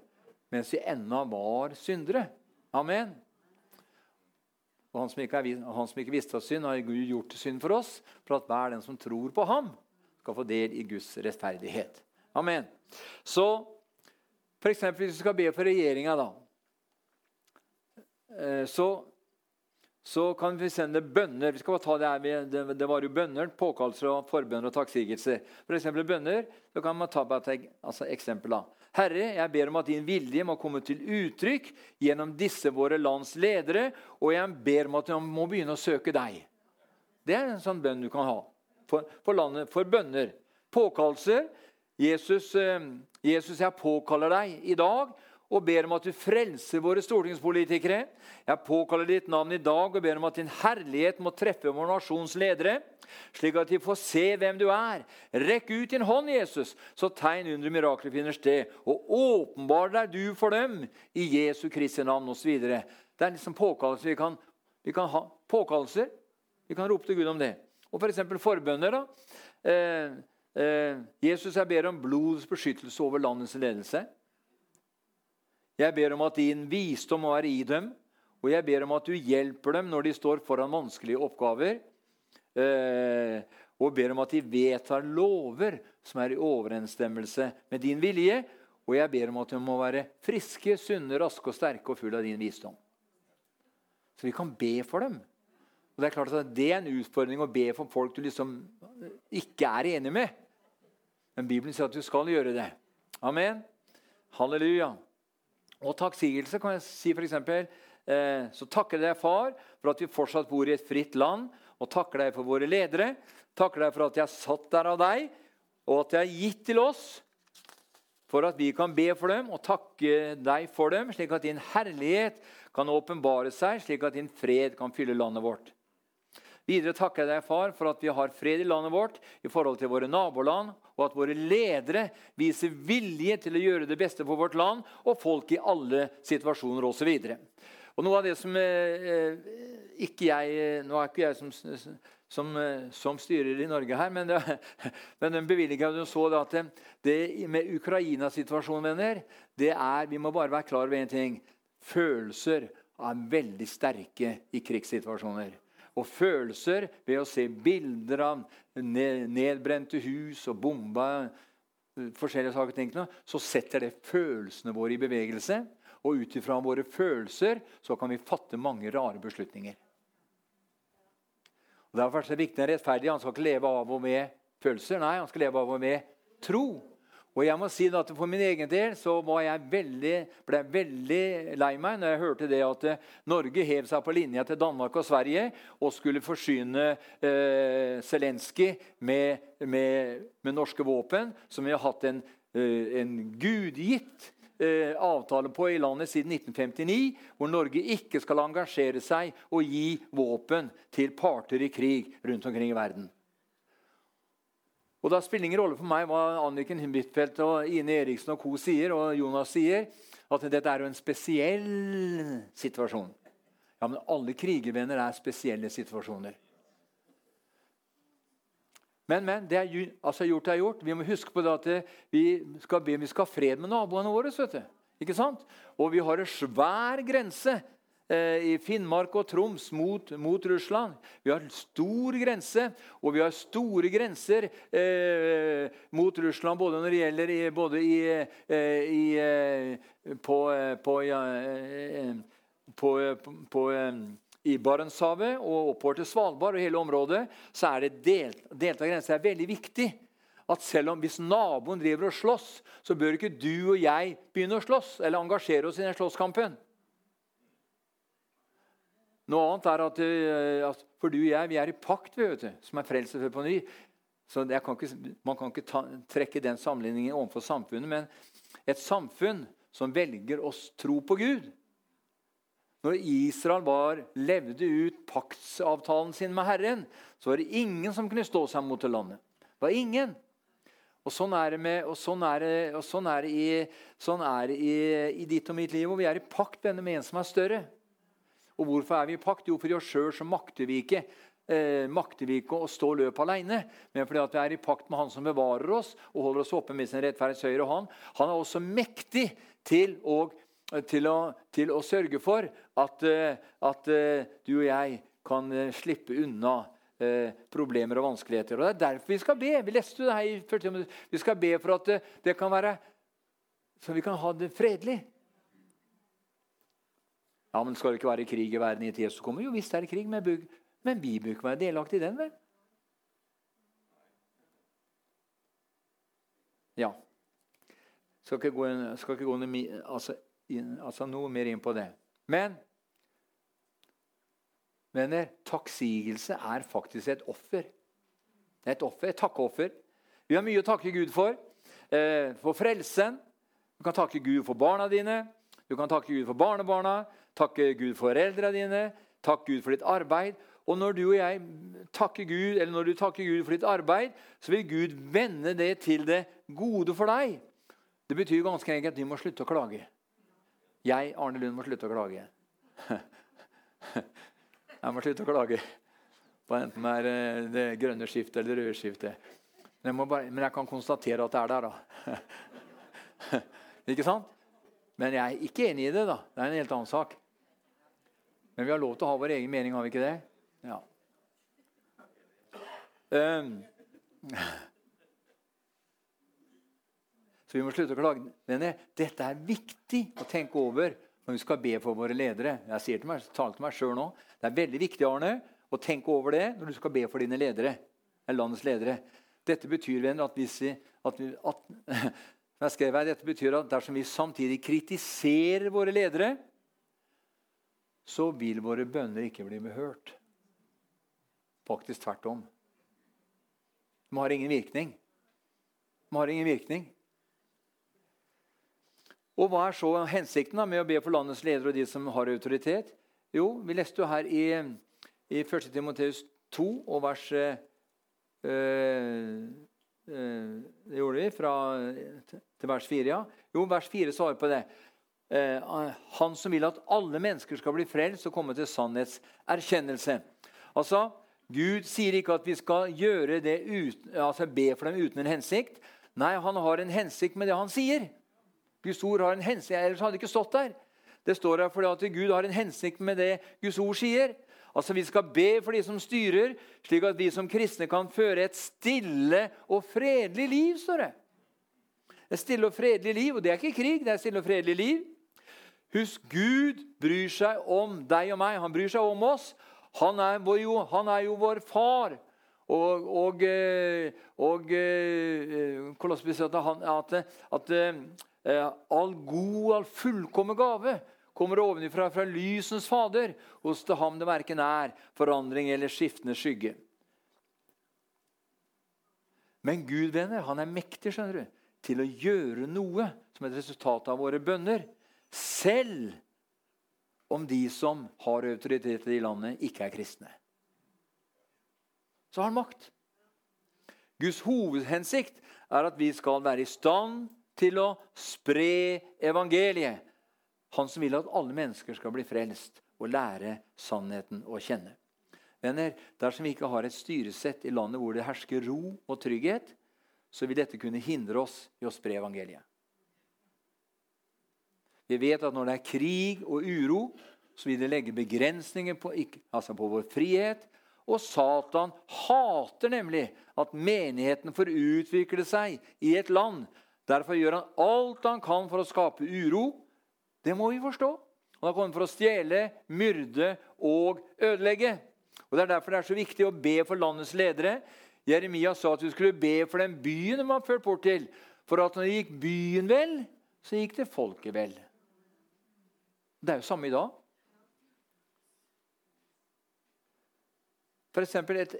mens vi ennå var syndere. Amen. Og han som, ikke er, han som ikke visste av synd, har Gud gjort synd for oss, for at hver den som tror på ham, skal få del i Guds rettferdighet. Amen. Så eksempel, hvis vi skal be for regjeringa, da, eh, så, så kan vi sende bønner. Vi skal bare ta Det her, det, var jo bønner, påkallelser, og forbønner og takksigelser. Eksempel bønner, så kan man ta et altså, eksempel. da. Herre, jeg ber om at din vilje må komme til uttrykk gjennom disse våre lands ledere, og jeg ber om at de må begynne å søke deg. Det er en sånn bønn du kan ha for, for landet, for bønner. Påkallelser. Jesus, eh, Jesus, jeg påkaller deg i dag og ber om at du frelser våre stortingspolitikere. Jeg påkaller ditt navn i dag og ber om at din herlighet må treffe vår nasjons ledere, slik at de får se hvem du er. Rekk ut din hånd, Jesus, så tegn under mirakler finner sted, og åpenbar deg du for dem i Jesu Kristi navn osv. Det er liksom påkallelser vi kan, vi kan ha. Påkallelser. Vi kan rope til Gud om det. Og f.eks. For forbønner. da. Eh, eh, Jesus, jeg ber om blodets beskyttelse over landets ledelse. Jeg ber om at din visdom må være i dem, og jeg ber om at du hjelper dem når de står foran vanskelige oppgaver. Eh, og ber om at de vedtar lover som er i overensstemmelse med din vilje. Og jeg ber om at de må være friske, sunne, raske og sterke og fulle av din visdom. Så vi kan be for dem. Og Det er klart at det er en utfordring å be for folk du liksom ikke er enig med. Men Bibelen sier at du skal gjøre det. Amen. Halleluja. Og takksigelse kan jeg si f.eks. Eh, så takker deg, far, for at vi fortsatt bor i et fritt land. Og takker deg for våre ledere. Takker deg for at jeg satt der av deg, og at jeg er gitt til oss for at vi kan be for dem og takke deg for dem, slik at din herlighet kan åpenbare seg, slik at din fred kan fylle landet vårt. Videre takker jeg deg, far, for at vi har fred i landet vårt i forhold til våre naboland, og at våre ledere viser vilje til å gjøre det beste for vårt land og folk i alle situasjoner osv. Noe av det som eh, ikke jeg, Nå er ikke jeg som, som, eh, som styrer i Norge her, men, det, [LAUGHS] men den bevilgningen så det at det med Ukraina-situasjonen, venner, det er Vi må bare være klar over én ting. Følelser er veldig sterke i krigssituasjoner og følelser ved å se bilder av nedbrente hus og bomba eh, forskjellige saker, så setter det følelsene våre i bevegelse. Og ut ifra våre følelser så kan vi fatte mange rare beslutninger. Og Derfor er det viktig en rettferdig. Han skal ikke leve av og med følelser. Nei, han skal leve av og med tro. Og jeg må si at For min egen del så jeg veldig, ble jeg veldig lei meg når jeg hørte det at eh, Norge hev seg på linja til Danmark og Sverige og skulle forsyne eh, Zelenskyj med, med, med, norske våpen, som vi har hatt en, eh, en gudgitt eh, avtale på i landet siden 1959, hvor Norge ikke skal engasjere seg og gi våpen til parter i krig rundt omkring i verden. Og Da spiller ingen rolle for meg hva Anniken Huitfeldt og Ine Eriksen og co. sier, og Jonas sier, at dette er jo en spesiell situasjon. Ja, Men alle krigervenner er spesielle situasjoner. Men, men det er altså gjort er gjort. Vi må huske på det at vi skal be vi skal ha fred med naboene våre. Ikke sant? Og vi har en svær grense i Finnmark og Troms mot, mot, Russland. Vi har stor grense, og vi har store grenser eh, mot Russland både når det gjelder i, både i, eh, i, eh, på, eh, på, ja, på, på i Barentshavet og oppover til Svalbard og hele området, så er det delt, av grenser. Det er veldig viktig at selv om hvis naboen driver og slåss, så bør ikke du og jeg begynne å slåss eller engasjere oss i den slåsskampen. Noe annet er at, eh, at, for du og jeg vi er i pakt, vet du, som er frelst på ny. Så kan ikke, Man kan ikke ta, trekke den sammenligningen overfor samfunnet. Men et samfunn som velger å tro på Gud Når Israel var, levde ut paktsavtalen sin med Herren, så var det ingen som kunne stå seg mot det landet. Det var ingen. Og Sånn er det, med, og sånn er det, og sånn er det, i, sånn er det i, i ditt og mitt liv. Og vi er i pakt med en som er større. Og hvorfor er vi i pakt? Jo, for i oss sjøl så makter vi ikke eh, makter vi ikke å stå løp alene, men fordi at vi er i pakt med Han som bevarer oss og holder oss oppe med sin rettferdighets høyre hånd. Han er også mektig til å, til å, til å sørge for at, eh, at, eh, du og jeg kan eh, slippe unna problemer og vanskeligheter. Og Det er derfor vi skal be. Vi leste det her i 40 minutter. Vi skal be for at det kan være så vi kan ha det fredelig. Ja, men Skal det ikke være krig i verden i som kommer? Jo visst er det krig, men, bygg, men vi bør ikke være delaktige i den, vel? Ja. Skal ikke gå, skal ikke gå noe, altså, altså noe mer inn på det. Men venner, takksigelse er faktisk et offer. Et offer, et takkeoffer. Vi har mye å takke Gud for. Eh, for frelsen. Du kan takke Gud for barna dine. Du kan takke Gud for barnebarna takke Gud for foreldrene dine, takk Gud for ditt arbeid. Og når du og jeg takker Gud, eller når du takker Gud for ditt arbeid, så vil Gud vende det til det gode for deg. Det betyr ganske enkelt at du må slutte å klage. Jeg, Arne Lund, må slutte å klage. [LAUGHS] Jeg må slutte å klage på enten det er eh, det grønne skiftet eller det røde skiftet. Men jeg, bare, men jeg kan konstatere at det er der, da. [LAUGHS] Ikke sant? Men jeg er ikke enig i det. da. Det er en helt annen sak. Men vi har lov til å ha vår egen mening, har vi ikke det? Ja. Um. Så vi må slutte å klage. Denne, dette er viktig å tenke over når vi skal be for våre ledere. Jeg sier til meg, taler til meg sjøl nå. Det er veldig viktig Arne, å tenke over det når du skal be for dine ledere. eller landets ledere. Dette betyr venner, at, hvis vi, at, vi, at [LAUGHS] jeg skrev her, dette betyr at dersom vi samtidig kritiserer våre ledere, så vil våre bønner ikke bli behørt. Faktisk tvert om. De har ingen virkning. De har ingen virkning. Og Hva er så hensikten med å be for landets ledere og de som har autoritet? Jo, Vi leste jo her i, i 1. Timoteus 2 og vers øh, øh, Det gjorde vi fra, til vers 4. ja. Jo, vers 4 svarer på det. Uh, han som vil at alle mennesker skal bli frelst og komme til sannhetserkjennelse. Altså, Gud sier ikke at vi skal gjøre det uten, altså be for dem uten en hensikt. Nei, han har en hensikt med det han sier. Guds ord har en hensikt, Ellers hadde det ikke stått der. Det står der fordi at Gud har en hensikt med det Guds ord sier. Altså Vi skal be for de som styrer, slik at vi som kristne kan føre et stille og fredelig liv. står det. Et stille og fredelig liv. Og det er ikke krig, det er et stille og fredelig liv. Husk, Gud bryr seg om deg og meg. Han bryr seg om oss. Han er, jo, han er jo vår far. Og, og, eh, og, eh, at, at, at Eh, all god, all fullkommen gave kommer ovenifra fra lysens fader. Hos det ham det verken er forandring eller skiftende skygge. Men Gud, venner, han er mektig skjønner du, til å gjøre noe som et resultat av våre bønner. Selv om de som har autoritet i landet, ikke er kristne. Så har han makt. Guds hovedhensikt er at vi skal være i stand til å spre evangeliet. Han som vil at alle mennesker skal bli frelst og lære sannheten å kjenne. Venner, Dersom vi ikke har et styresett i landet hvor det hersker ro og trygghet, så vil dette kunne hindre oss i å spre evangeliet. Vi vet at når det er krig og uro, så vil det legge begrensninger på, altså på vår frihet. Og Satan hater nemlig at menigheten får utvikle seg i et land Derfor gjør han alt han kan for å skape uro. Det må vi forstå. Han har kommet for å stjele, myrde og ødelegge. Og Det er derfor det er så viktig å be for landets ledere. Jeremia sa at vi skulle be for den byen de var ført bort til. For at når det gikk byen vel, så gikk det folket vel. Det er jo samme i dag. For eksempel et,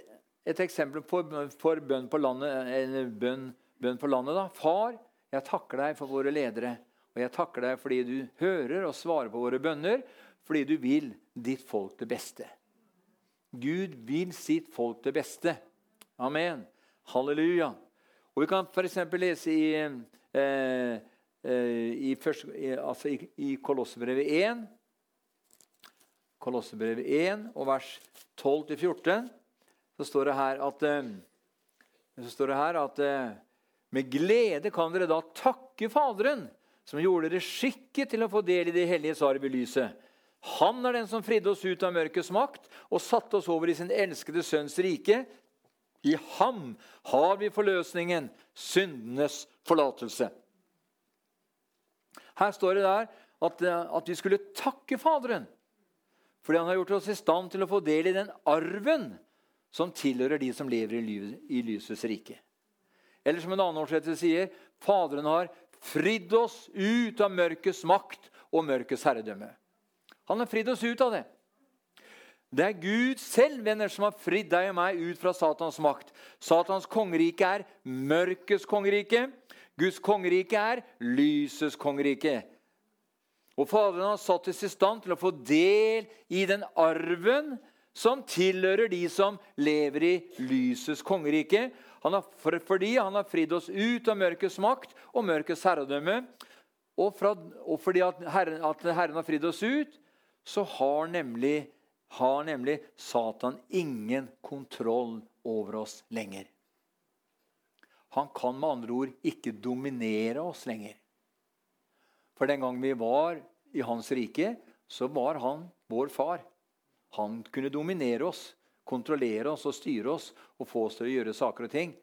et eksempel for, for bønn på landet, bønn, bønn på landet. da. Far, jeg takker deg for våre ledere. Og jeg takker deg fordi du hører og svarer på våre bønner, fordi du vil ditt folk det beste. Gud vil sitt folk det beste. Amen. Halleluja. Og Vi kan f.eks. lese i, eh, i, første, altså i, i Kolossebrevet 1, Kolossebrevet 1 og vers 12-14, så står det her at, eh, det her at eh, med glede kan dere da takke Faderen, som gjorde dere skikket til å få del i det hellige arv i lyset. Han er den som fridde oss ut av mørkets makt og satte oss over i sin elskede sønns rike. I ham har vi forløsningen, syndenes forlatelse. Her står det der at, at vi skulle takke Faderen fordi han har gjort oss i stand til å få del i den arven som tilhører de som lever i lysets rike. Eller som en annen oversettelse sier, Faderen har fridd oss ut av mørkets makt og mørkets herredømme. Han har fridd oss ut av det. Det er Gud selv venner, som har fridd deg og meg ut fra Satans makt. Satans kongerike er mørkets kongerike. Guds kongerike er lysets kongerike. Og Faderen har satt oss i stand til å få del i den arven som tilhører de som lever i lysets kongerike. Han har, fordi han har fridd oss ut av mørkets makt og mørkets herredømme. Og, fra, og fordi at herren, at herren, har fridd oss ut, så har nemlig, har nemlig Satan ingen kontroll over oss lenger. Han kan med andre ord ikke dominere oss lenger. For den gang vi var i hans rike, så var han vår far. Han kunne dominere oss, kontrollere oss og styre oss og få oss til å gjøre saker og ting.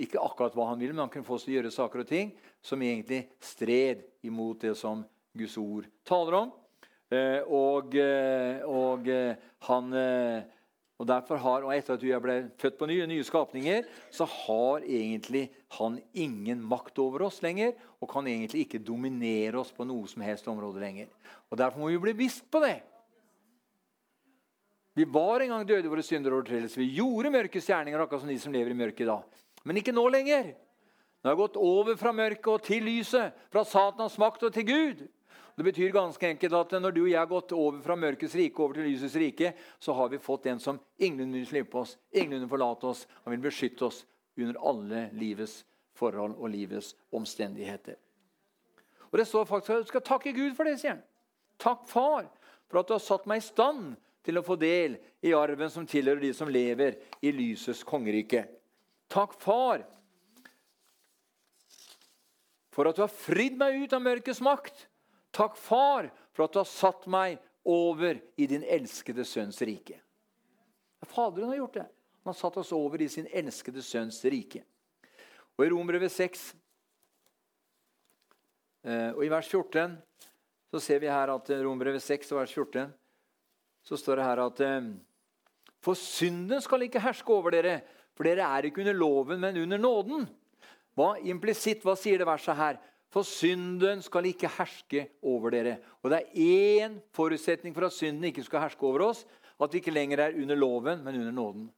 Ikke akkurat hva han ville, men han kunne få oss til å gjøre saker og ting som egentlig stred imot det som Guds ord taler om. Eh, og, eh, og eh, han, Og derfor har, og Etter at jeg ble født på nye, nye skapninger, så har egentlig han ingen makt over oss lenger. Og kan egentlig ikke dominere oss på noe som helst område lenger. Og Derfor må vi bli bevisst på det. Vi var en gang døde i våre synder og overtredelser. Vi gjorde mørkets gjerninger, akkurat som de som lever i mørket i dag. Men ikke nå lenger. Nå har jeg gått over fra mørket og til lyset, fra Satans makt og til Gud. Det betyr ganske enkelt at når du og jeg har gått over fra mørkets rike over til lysets rike, så har vi fått en som ingen vil slippe oss, ingen vil forlate oss. Han vil beskytte oss under alle livets forhold og livets omstendigheter. Og Det står faktisk at du skal takke Gud for det, sier han. Takk, Far, for at du har satt meg i stand til å få del i arven som tilhører de som lever i lysets kongerike. Takk, Far, for at du har fridd meg ut av mørkets makt Takk, Far, for at du har satt meg over i din elskede sønns rike. Faderen har gjort det. Han har satt oss over i sin elskede sønns rike. Og I Romerbrevet 6 eh, og i vers 14 så ser vi her at eh, Romerbrevet 6 og vers 14 så står det her at eh, For synden skal ikke herske over dere, for dere er ikke under loven, men under nåden. Hva Implisitt, hva sier det verset her? For synden skal ikke herske over dere. Og det er én forutsetning for at synden ikke skal herske over oss. At vi ikke lenger er under loven, men under nåden.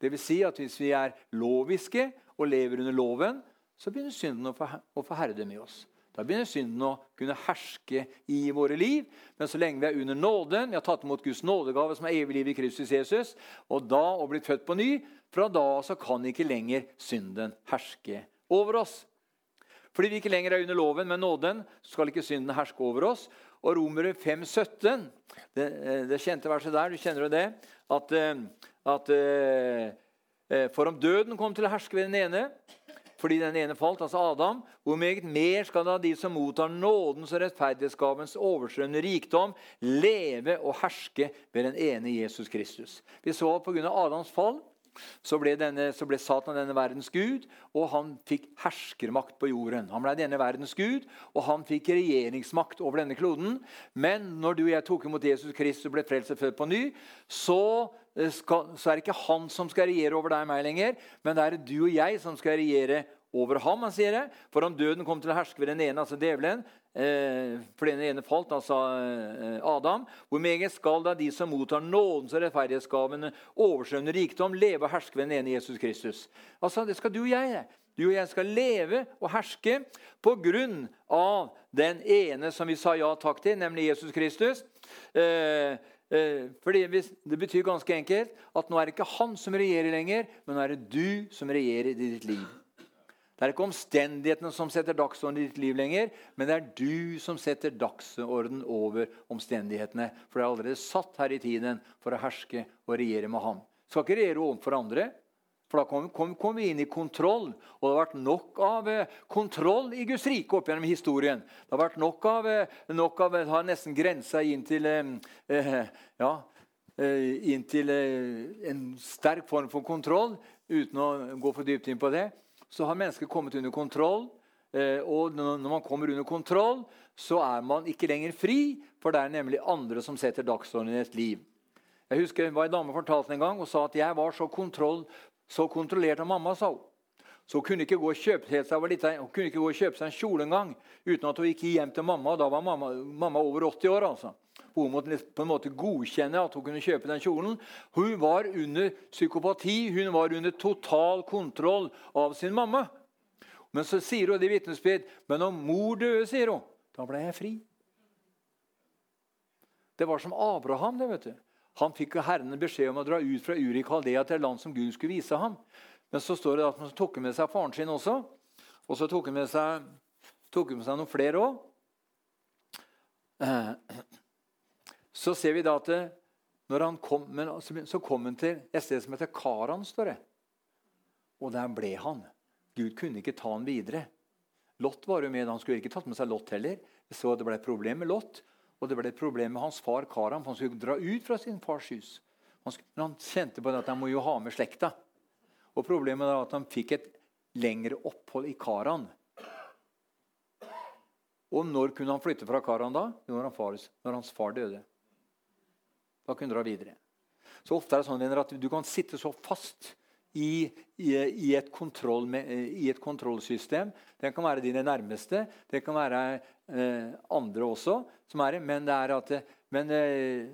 Det vil si at hvis vi er loviske og lever under loven, så begynner synden å få, herde med oss. Da begynner synden å kunne herske i våre liv. Men så lenge vi er under nåden, vi har tatt imot Guds nådegave, som er evig liv i Kristus Jesus, og da og blitt født på ny, fra da så kan ikke lenger synden herske over oss. Fordi vi ikke lenger er under loven, men nåden, så skal ikke synden herske over oss. Og Romere 5, 17, det, eh, det, kjente verset der, du kjenner jo det, at, eh, at eh, For om døden kom til å herske ved den ene, fordi den ene falt, altså Adam, hvor meget mer skal da de som mottar nådens og rettferdighetsgavens overstrømmende rikdom, leve og herske ved den ene Jesus Kristus? Vi så at pga. Adams fall så ble, denne, så ble, Satan denne verdens gud, og han fikk herskermakt på jorden. Han ble denne verdens gud, og han fikk regjeringsmakt over denne kloden. Men når du og jeg tok imot Jesus Kristus og ble frelst og født på ny, så, eh, skal, så, er det ikke han som skal regjere over deg og meg lenger, men det er du og jeg som skal regjere over ham. han sier det. For om døden kom til å herske ved den ene, altså djevelen, for den ene falt, altså eh, Adam. Hvor meget skal da de som mottar nådens og rettferdighetsgavene, overstrømmende rikdom, leve og herske ved den ene Jesus Kristus? Altså, Det skal du og jeg. Du og jeg skal leve og herske på grunn av den ene som vi sa ja takk til, nemlig Jesus Kristus. Eh, fordi Det betyr ganske enkelt at nå er det ikke han som regjerer lenger, men nå er det du som regjerer i ditt liv. Det er ikke omstendighetene som setter dagsorden i ditt liv lenger, men det er du som setter dagsorden over omstendighetene. For du er allerede satt her i tiden for å herske og regjere med ham. Skal ikke regjere overfor andre, for da kommer kom, kom vi inn i kontroll. Og det har vært nok av eh, kontroll i Guds rike opp gjennom historien. Det har vært nok av, eh, nok av det har nesten grensa inn til eh, eh ja, eh, inn til eh, en sterk form for kontroll, uten å gå for dypt inn på det så har mennesket kommet under kontroll. Eh, og når man kommer under kontroll, så er man ikke lenger fri, for det er nemlig andre som setter dagsordenen i et liv. Jeg husker det var En dame fortalte en gang og sa at jeg var så, kontroll, så kontrollert av mamma. sa hun. Så hun kunne ikke gå og kjøpe seg, litt, hun kunne ikke gå og kjøpe seg en kjole engang uten at hun gikk hjem til mamma. og Da var mamma, mamma over 80 år. altså. Hun måtte på en måte godkjenne at hun kunne kjøpe den kjolen. Hun var under psykopati, hun var under total kontroll av sin mamma. Men så sier hun i vitnesbyrd Men om mor døde, sier hun, da ble jeg fri. Det var som Abraham. det, vet du. Han fikk jo Herren beskjed om å dra ut fra Urikaldea til et land som Gud skulle vise ham. Men så står det at han tok med seg faren sin også. Og så tok han med seg, tok med seg noen flere òg [CLEARS THROAT] så ser vi da at når han kom, så kom han til et sted som heter Karan. står det. Og der ble han. Gud kunne ikke ta han videre. Lot var jo med. Han skulle ikke tatt med seg Lot heller. Så det ble et problem med Lot, og det ble et problem med hans far Karan. for Han skulle dra ut fra sin fars hus. Han, skulle, han kjente på det at han må jo ha med slekta. Og Problemet er at han fikk et lengre opphold i Karan. Og når kunne han flytte fra Karan da? Når, han far, når hans far døde. Da kunne han dra videre. Så ofte er det sånn at du kan sitte så fast i, i, i, et, kontroll, i et, kontrollsystem. Det kan være dine nærmeste, det kan være eh, andre også. som er Men, det er at, men eh,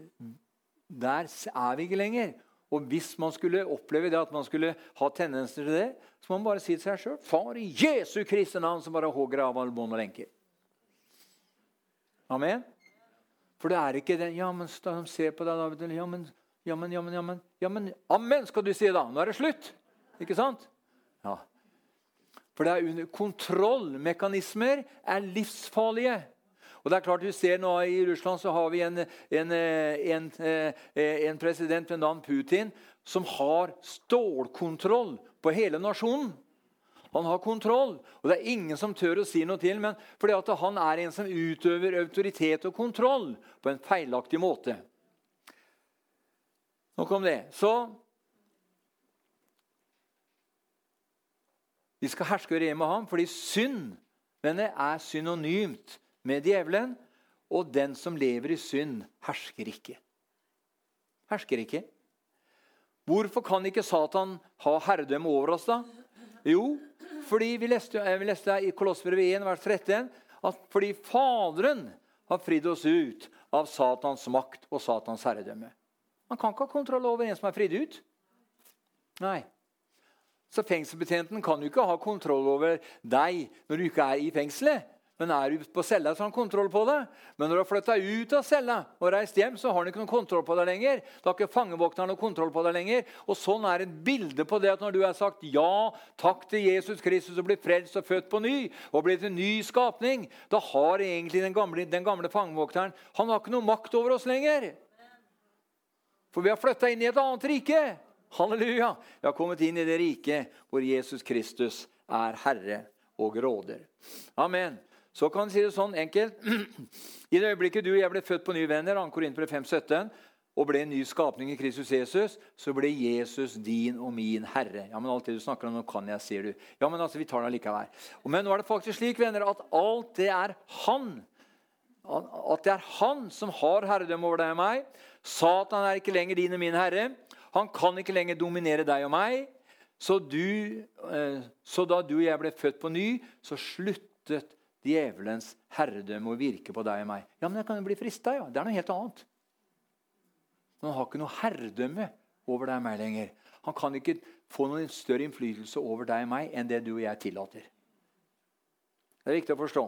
der er vi ikke lenger. Og hvis man skulle oppleve det at man skulle ha tendenser til det, så må man bare si til seg sjøl Far i Jesu Kristi navn, som bare hogger av alle bånd og lenker. Amen? For det er ikke den Ja, men se på deg, David. Ja, men, ja, men, ja, men, ja, men, ja, men Amen, skal du si da. Nå er det slutt. Ikke sant? Ja. For det er under kontrollmekanismer er livsfarlige. Og det er klart du ser nå I Russland så har vi en, en, en, en president ved navn Putin som har stålkontroll på hele nasjonen. Han har kontroll, og det er ingen som tør å si noe til men fordi at han er en som utøver autoritet og kontroll på en feilaktig måte. Nok om det. Så Vi skal herske og regjere med ham fordi synd denne er synonymt med djevelen. Og den som lever i synd, hersker ikke. Hersker ikke. Hvorfor kan ikke Satan ha herredømme over oss, da? Jo, fordi vi leste, vi leste i Kolossbrevet 1, vers 13 at fordi Faderen har fridd oss ut av Satans makt og Satans herredømme. Man kan ikke ha kontroll over en som er fridd ut. Nei. Så fengselsbetjenten kan jo ikke ha kontroll over deg når du ikke er i fengselet. Men er du på cella, så har han kontroll på det. Men når du har flytta ut av cella og reist hjem, så har han ikke noen kontroll på deg lenger. Da har ikke fangevokteren noen kontroll på deg lenger. Og sånn er et bilde på det at når du har sagt ja takk til Jesus Kristus og blitt frelst og født på ny, og blitt en ny skapning, da har egentlig den gamle, den gamle fangevokteren han har ikke noe makt over oss lenger. For vi har flytta inn i et annet rike. Halleluja! Vi har kommet inn i det riket hvor Jesus Kristus er herre og råder. Amen. Så kan vi si det sånn enkelt. [CLEARS THROAT] I det øyeblikket du og jeg ble født på nye venner, 2. Korinter 5,17, og ble en ny skapning i Kristus Jesus, så ble Jesus din og min herre. Ja, men alt det du snakker om, nå kan jeg, sier du. Ja, men altså, vi tar det allikevel. Men nå er det faktisk slik, venner, at alt det er Han. At det er Han som har herredømme over deg og meg. Satan er ikke lenger din og min herre. Han kan ikke lenger dominere deg og meg. Så, du, eh, så da du og jeg ble født på ny, så sluttet djevelens herredømme og virke på deg og meg. Ja, men jeg kan jo bli frista, ja. Det er noe helt annet. Men han har ikke noe herredømme over deg og meg lenger. Han kan ikke få noen større innflytelse over deg og meg enn det du og jeg tillater. Det er viktig å forstå.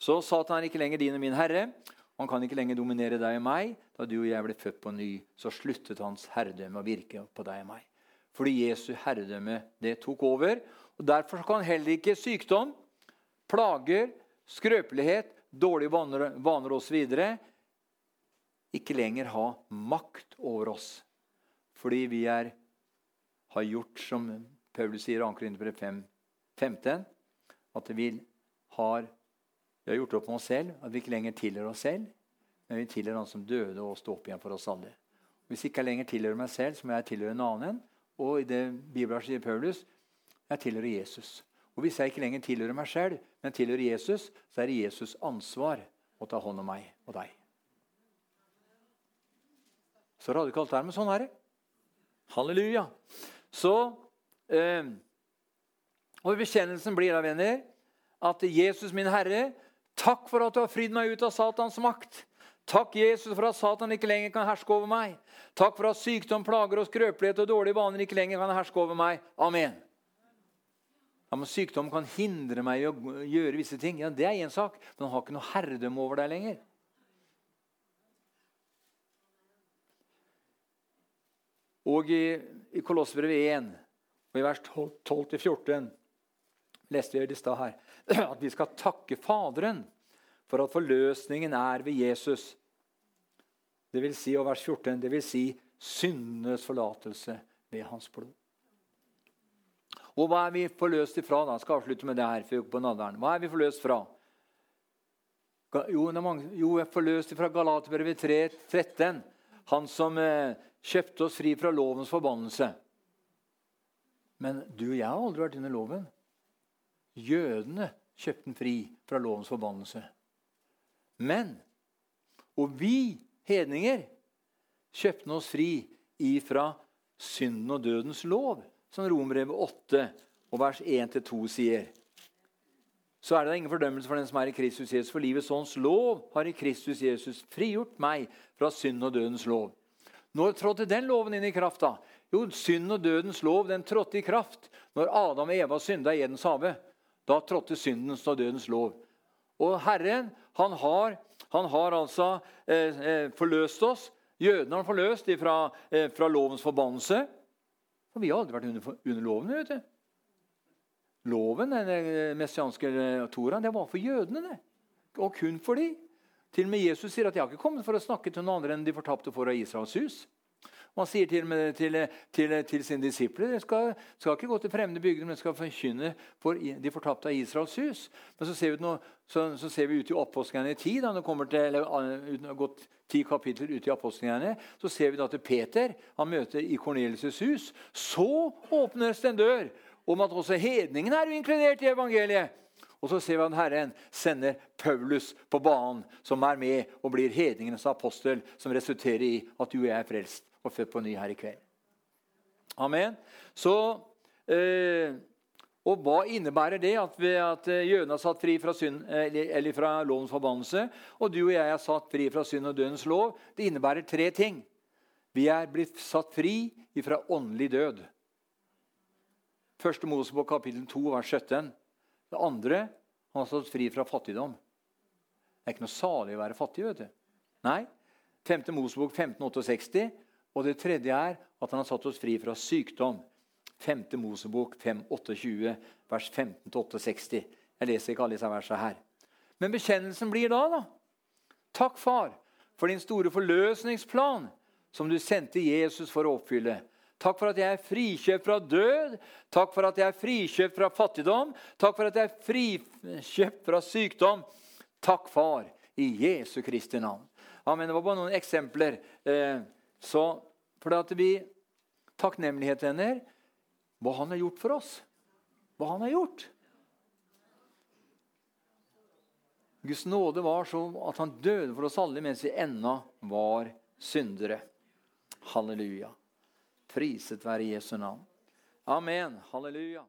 Så Satan er ikke lenger din og min herre. Han kan ikke lenger dominere deg og meg. Da du og jeg ble født på ny, så sluttet hans herredømme å virke på deg og meg. Fordi Jesu herredømme det tok over. Og Derfor kan heller ikke sykdom, plager, skrøpelighet, dårlige vaner, vaner osv. ikke lenger ha makt over oss. Fordi vi er, har gjort, som Paulus sier i 2. Korinterbrev 15, at vi har, vi har gjort opp med oss selv, at vi ikke lenger tilhører oss selv, men vi tilhører Han som døde og sto opp igjen for oss alle. Hvis ikke jeg lenger tilhører meg selv, så må jeg tilhøre en annen. Og i det Bibelen sier Paulus, jeg tilhører Jesus. Og Hvis jeg ikke lenger tilhører meg selv, men tilhører Jesus, så er det Jesus' ansvar å ta hånd om meg og deg. Så radikalt er det, men sånn er det. Halleluja. Så eh, Og bekjennelsen blir da, venner, at Jesus, min Herre, takk for at du har fridd meg ut av Satans makt. Takk, Jesus, for at Satan ikke lenger kan herske over meg. Takk for at sykdom, plager og skrøpelighet og dårlige vaner ikke lenger kan herske over meg. Amen. Ja, men Sykdom kan hindre meg i å gjøre visse ting. Ja, Det er én sak, men han har ikke noe herredømme over deg lenger. Og i, i Kolossbrevet 1, og i vers 12-14, leste vi i stad her [CLEARS THROAT] at vi skal takke Faderen for at forløsningen er ved Jesus. Det vil si, og vers 14, det vil si syndenes forlatelse ved hans blod. Og hva er vi forløst ifra? da? Jeg skal avslutte med det her. på nadveren. Hva er vi forløst fra? Jo, jo jeg er forløst ifra Galaterbrevet 3, 13. Han som eh, kjøpte oss fri fra lovens forbannelse. Men du og jeg har aldri vært under loven. Jødene kjøpte den fri fra lovens forbannelse. Men Og vi hedninger kjøpte oss fri ifra synden og dødens lov, som Romerbrevet 8 og vers 1-2 sier. Så er det ingen fordømmelse for den som er i Kristus Jesus. For livets ånds lov har i Kristus Jesus frigjort meg fra synd og dødens lov. Når trådte den loven inn i kraft? da? Jo, synd og dødens lov den trådte i kraft når Adam og Eva synda i Edens hage. Da trådte syndens og dødens lov. Og Herren han har, han har altså eh, eh forløst oss. Jødene har forløst fra, eh, fra lovens forbannelse. For vi har aldri vært under, under loven. vet du. Loven, den messianske eh, Toraen, det var for jødene. det. Og kun for de. Til og med Jesus sier at 'jeg har ikke kommet for å snakke til noen andre enn de fortapte for av Israels hus'. Og han sier til, til, til, til sine disipler de skal, skal ikke gå til fremmede bygder, men skal forkynne for de fortapte av Israels hus. Men så ser vi, noe, så, så ser vi ut i i tid, da det kommer til, eller, gått ti kapitler ut i apostelgjerne, så ser vi da at Peter han møter i Kornelius' hus. Så åpnes det en dør om at også hedningene er inkludert i evangeliet. Og så ser vi at Herren sender Paulus på banen, som er med og blir hedningenes apostel, som resulterer i at du og jeg er frelst og født på ny her i kveld. Amen. Så, eh, og Hva innebærer det at, at eh, jødene er satt fri fra, synd, eller, eller fra lovens forbannelse, og du og jeg er satt fri fra synd og dødens lov? Det innebærer tre ting. Vi er blitt satt fri fra åndelig død. Første Mosebok kapittel 2, vers 17. Det andre han har stått fri fra fattigdom. Det er ikke noe salig å være fattig. vet du. Nei. 5. Mosebok 1568. Og det tredje er at han har satt oss fri fra sykdom. 5. Mosebok 528, vers 15-68. Jeg leser ikke alle disse versene her. Men bekjennelsen blir da, da. Takk, far, for din store forløsningsplan som du sendte Jesus for å oppfylle. Takk for at jeg er frikjøpt fra død. Takk for at jeg er frikjøpt fra fattigdom. Takk for at jeg er frikjøpt fra sykdom. Takk, Far, i Jesu Kristi navn. Amen. Det var bare noen eksempler. Eh, så for at vi Takknemlighet, venner, hva han har gjort for oss. Hva han har gjort. Guds nåde var så at han døde for oss alle mens vi ennå var syndere. Halleluja. Priset være Jesu navn. Amen. Halleluja.